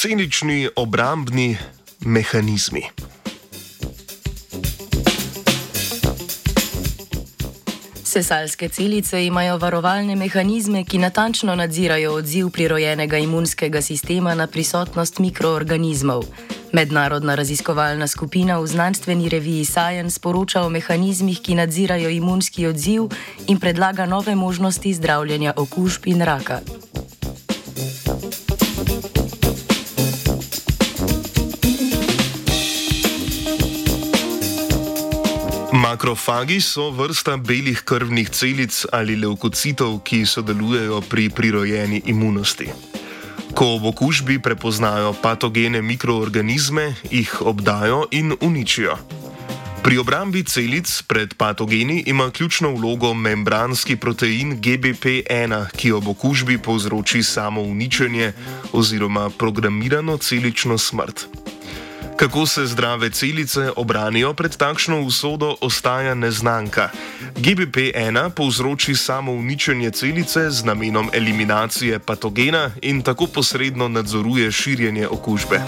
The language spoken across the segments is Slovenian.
Celični obrambni mehanizmi. Sesalske celice imajo varovalne mehanizme, ki natančno nadzirajo odziv prirojenega imunskega sistema na prisotnost mikroorganizmov. Mednarodna raziskovalna skupina v znanstveni reviji Science poroča o mehanizmih, ki nadzirajo imunski odziv in predlaga nove možnosti zdravljenja okužb in raka. Makrofagi so vrsta belih krvnih celic ali leukocitov, ki sodelujejo pri prirojeni imunosti. Ko v okužbi prepoznajo patogene mikroorganizme, jih obdajo in uničijo. Pri obrambi celic pred patogeni ima ključno vlogo membranski protein GBP1, ki ob okužbi povzroči samo uničenje oziroma programirano celično smrt. Kako se zdrave celice obranijo pred takšno usodo, ostaja neznanka. GBP1 povzroči samo uničenje celice z namenom eliminacije patogena in tako posredno nadzoruje širjenje okužbe.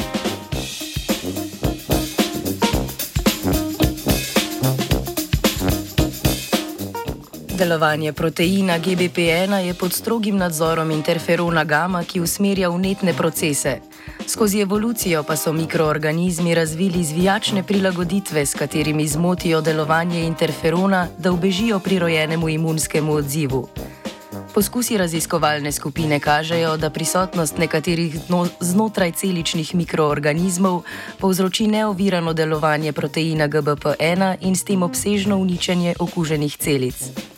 Delovanje proteina GBP1 je pod strogim nadzorom interferona gamma, ki usmerja vnetne procese. Skozi evolucijo pa so mikroorganizmi razvili zvijačne prilagoditve, s katerimi zmotijo delovanje interferona, da ubežijo prirojenemu imunskemu odzivu. Poskusi raziskovalne skupine kažejo, da prisotnost nekaterih znotraj celičnih mikroorganizmov povzroči neovirano delovanje proteina GBP1 in s tem obsežno uničenje okuženih celic.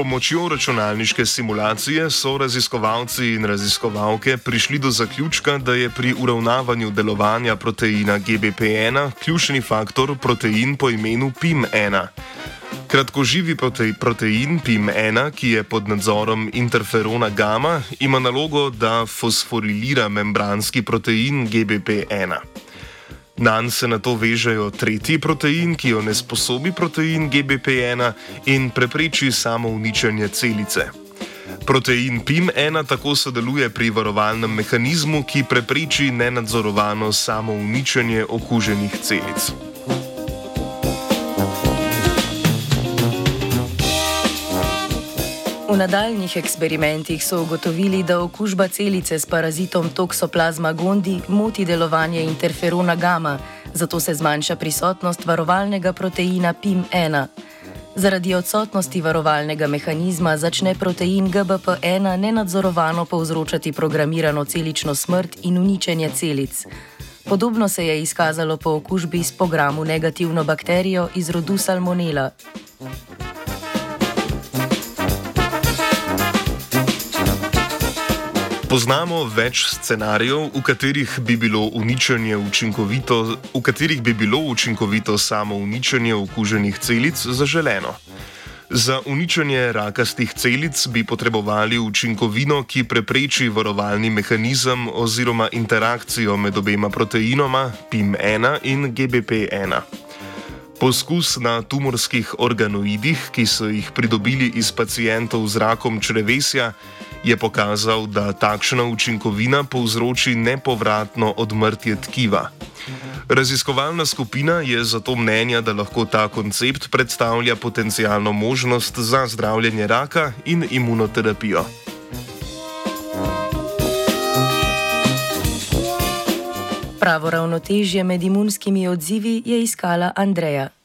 Pomočjo računalniške simulacije so raziskovalci in raziskovalke prišli do zaključka, da je pri uravnavanju delovanja proteina GBP1 ključni faktor protein po imenu PIM1. Kratkoživi protein PIM1, ki je pod nadzorom interferona gamma, ima nalogo, da fosforilira membranski protein GBP1. Na nj se na to vežejo tretji protein, ki jo ne sposobi protein GBP1 in prepreči samo uničenje celice. Protein PIM1 tako sodeluje pri varovalnem mehanizmu, ki prepreči nenadzorovano samo uničenje okuženih celic. V nadaljnih eksperimentih so ugotovili, da okužba celice s parazitom Toxoplasma gondi moti delovanje interferona gamma, zato se zmanjša prisotnost varovalnega proteina PIM1. Zaradi odsotnosti varovalnega mehanizma začne protein GBP1 nenadzorovano povzročati programirano celično smrt in uničenje celic. Podobno se je izkazalo po okužbi s programu negativno bakterijo iz rodu Salmonella. Poznamo več scenarijev, v katerih bi bilo uničenje učinkovito, v katerih bi bilo učinkovito samo uničenje okuženih celic zaželeno. Za uničenje rakastih celic bi potrebovali učinkovino, ki prepreči varovalni mehanizem oziroma interakcijo med obema proteinoma PIM1 in GBP1. Poskus na tumorskih organoidih, ki so jih pridobili iz pacijentov z rakom črevesja, je pokazal, da takšna učinkovina povzroči nepovratno odmrtje tkiva. Raziskovalna skupina je zato mnenja, da lahko ta koncept predstavlja potencijalno možnost za zdravljenje raka in imunoterapijo. Pravo ravnotežje med imunskimi odzivi je iskala Andreja.